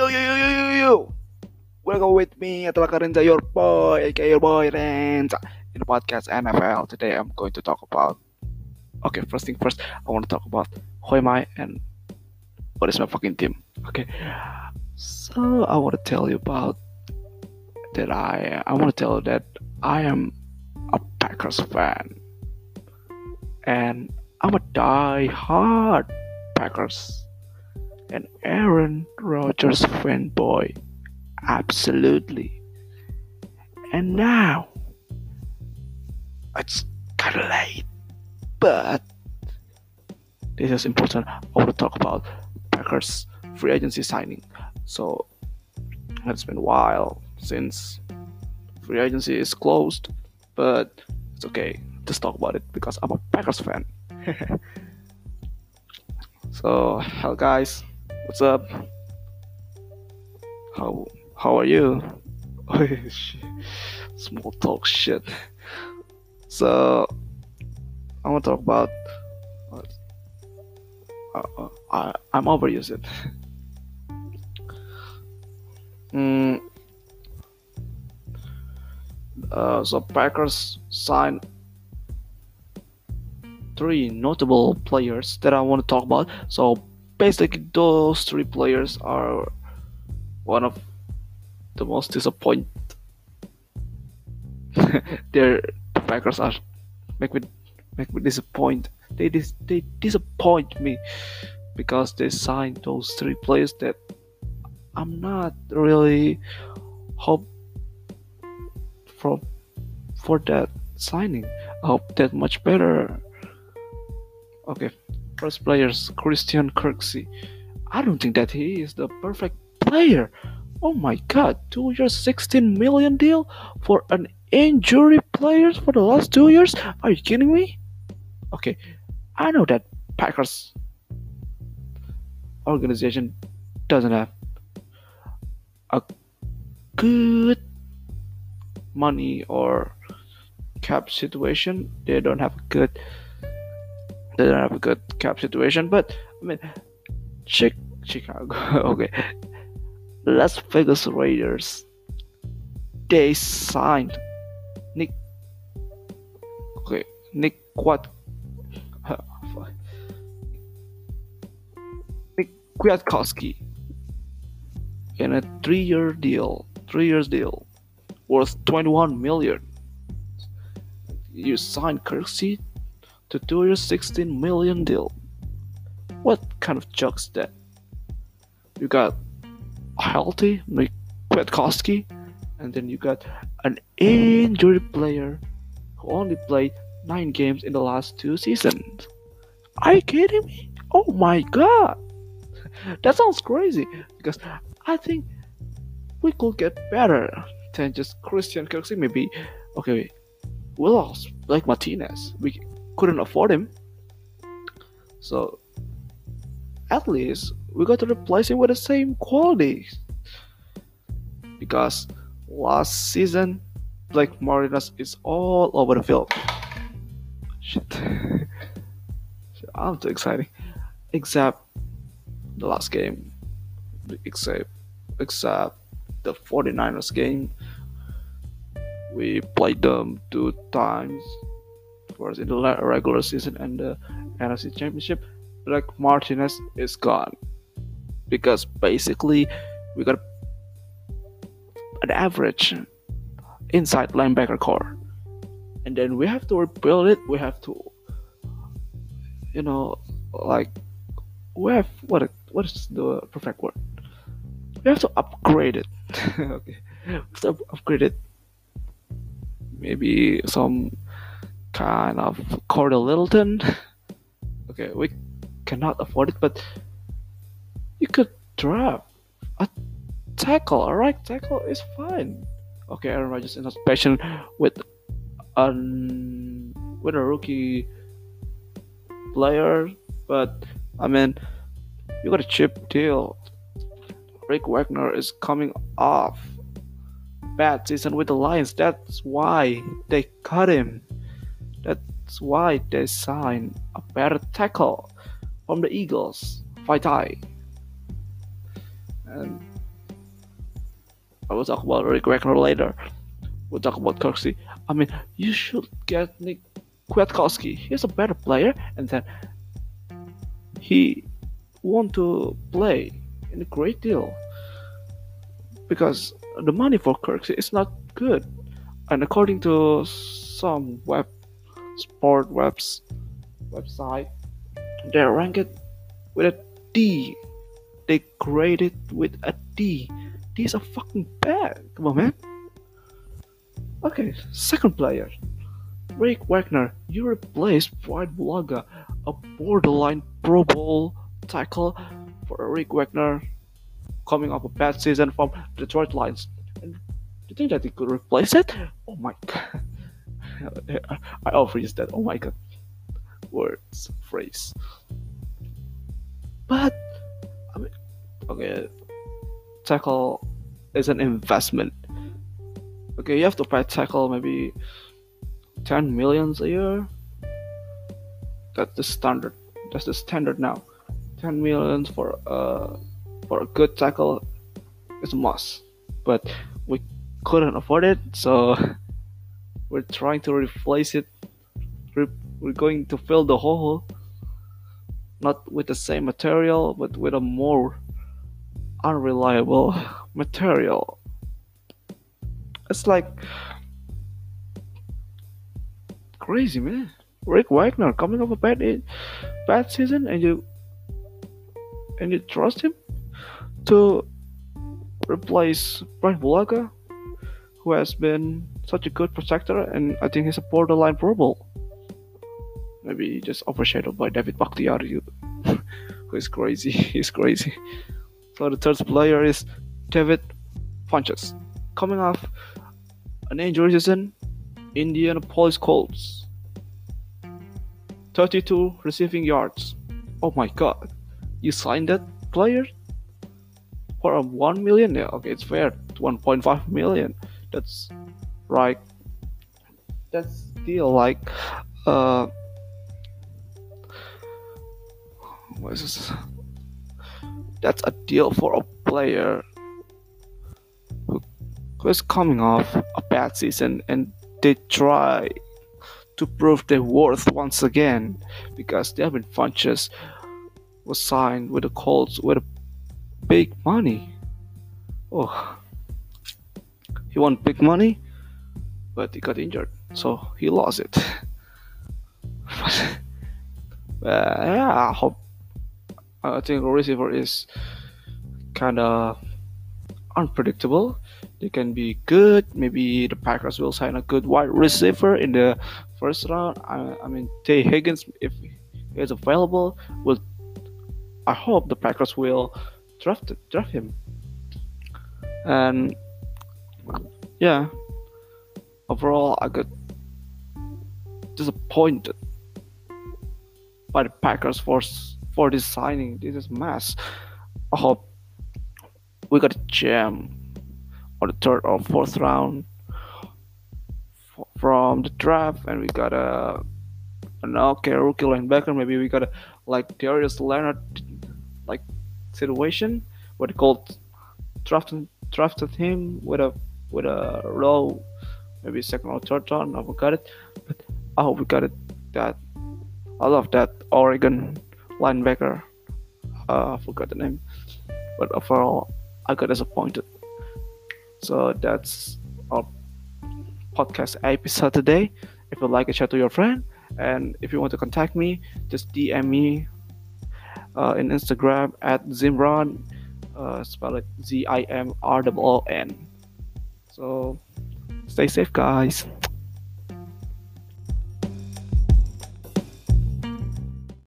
Yo yo yo yo yo yo. Welcome with me adalah Karenza your boy, aka your boy Renza. In the podcast NFL today, I'm going to talk about. Okay, first thing first, I want to talk about who am I and what is my fucking team. Okay, so I want to tell you about that I I want to tell you that I am a Packers fan, and I'm a die-hard Packers and Aaron Rodgers fanboy. Absolutely. And now, it's kind of late, but this is important. I want to talk about Packers free agency signing. So, it's been a while since free agency is closed, but it's okay. Just talk about it because I'm a Packers fan. so, hello guys, what's up? How how are you? Small talk shit. So, I want to talk about. Uh, uh, I I'm overused it. mm, uh, so Packers signed three notable players that I want to talk about. So basically, those three players are one of the most disappoint. They're the Packers are make me make me disappoint. They dis, they disappoint me because they signed those three players that I'm not really hope for for that signing. I hope that much better. Okay, first players Christian Kirksey. I don't think that he is the perfect player. Oh my god, two years, 16 million deal for an injury player for the last two years? Are you kidding me? Okay, I know that Packers organization doesn't have a good money or cap situation. They don't have a good they don't have a good cap situation, but I mean Chicago okay. Las Vegas Raiders they signed Nick okay Nick what Nick Kwiatkowski in a three-year deal three years deal worth 21 million. You signed Kirksey to do your 16 million deal what kind of joke's that you got healthy Nick Kwiatkowski, and then you got an injured player who only played nine games in the last two seasons. Are you kidding me? Oh my god! That sounds crazy because I think we could get better than just Christian Kirksey. Maybe, okay, we lost Blake Martinez. We couldn't afford him. So, at least we got to replace him with the same quality because last season Blake Martinez is all over the field. Shit. I'm too excited. Except the last game. Except except the 49ers game. We played them two times. In the regular season and the NFC Championship. Blake Martinez is gone. Because basically we got an average inside linebacker corps. And then we have to rebuild it. We have to, you know, like we have what what is the perfect word? We have to upgrade it. okay, we have to upgrade it. Maybe some kind of Cordell Littleton. okay, we cannot afford it, but you could draft a tackle. A right tackle is fine. Okay, Aaron Rodgers not patient with an with a rookie player, but I mean, you got a cheap deal. Rick Wagner is coming off bad season with the Lions. That's why they cut him. That's why they signed a better tackle from the Eagles, Vaitai. And I will talk about Rick Wagner later. We'll talk about Kirksey. I mean, you should get Nick Kwiatkowski. He's a better player, and then he want to play in a great deal because the money for Kirksey is not good, and according to some web sport webs website, they're ranked with a D. They graded with a D. These are fucking bad. Come on, man. Okay, second player. Rick Wagner, you replaced Brian Bulaga, a borderline Pro Bowl tackle for Rick Wagner coming off a bad season from Detroit Lions. And do you think that he could replace it? Oh my god. I overused that. Oh my god. Words, phrase. But I mean okay tackle is an investment. Okay, you have to pay tackle maybe 10 millions a year. That's the standard. That's the standard now. 10 millions for uh for a good tackle is a must. But we couldn't afford it, so we're trying to replace it. We're going to fill the hole, not with the same material, but with a more unreliable material. It's like crazy, man. Rick Wagner coming off a bad bad season, and you and you trust him to replace Brian Bulaga, who has been such a good protector, and I think he's a borderline Pro Bowl. Maybe just overshadowed by David Bakhtiari, who is crazy. He's crazy. So the third player is David Funchess, coming off an injury season, Indianapolis Colts. 32 receiving yards. Oh my god. You signed that player for a 1 million? Yeah, okay, it's fair. 1.5 million. That's right. That's still like uh what is this? That's a deal for a player who is coming off a bad season and they try to prove their worth once again because Devin Funchess was signed with the Colts with a big money. Oh, he won big money, but he got injured, so he lost it. but uh, yeah, I hope. I think receiver is kind of unpredictable. They can be good. Maybe the Packers will sign a good wide receiver in the first round. I, I mean, Tee Higgins, if he is available, will. I hope the Packers will draft draft him. And yeah, overall, I got disappointed by the Packers for for this signing. This is mess. I hope we got a gem on the third or fourth round from the draft, and we got a an okay rookie linebacker. Maybe we got a like Darius Leonard like situation where they called drafted drafted him with a with a low maybe second or third round. I forgot it, but I hope we got it. That I love that Oregon linebacker. Uh, I forgot the name, but overall I got disappointed. So that's our podcast episode today. If you like it, share to your friend. And if you want to contact me, just DM me uh, in Instagram at Zimron. Uh, spell it Z I M R O N. So stay safe, guys.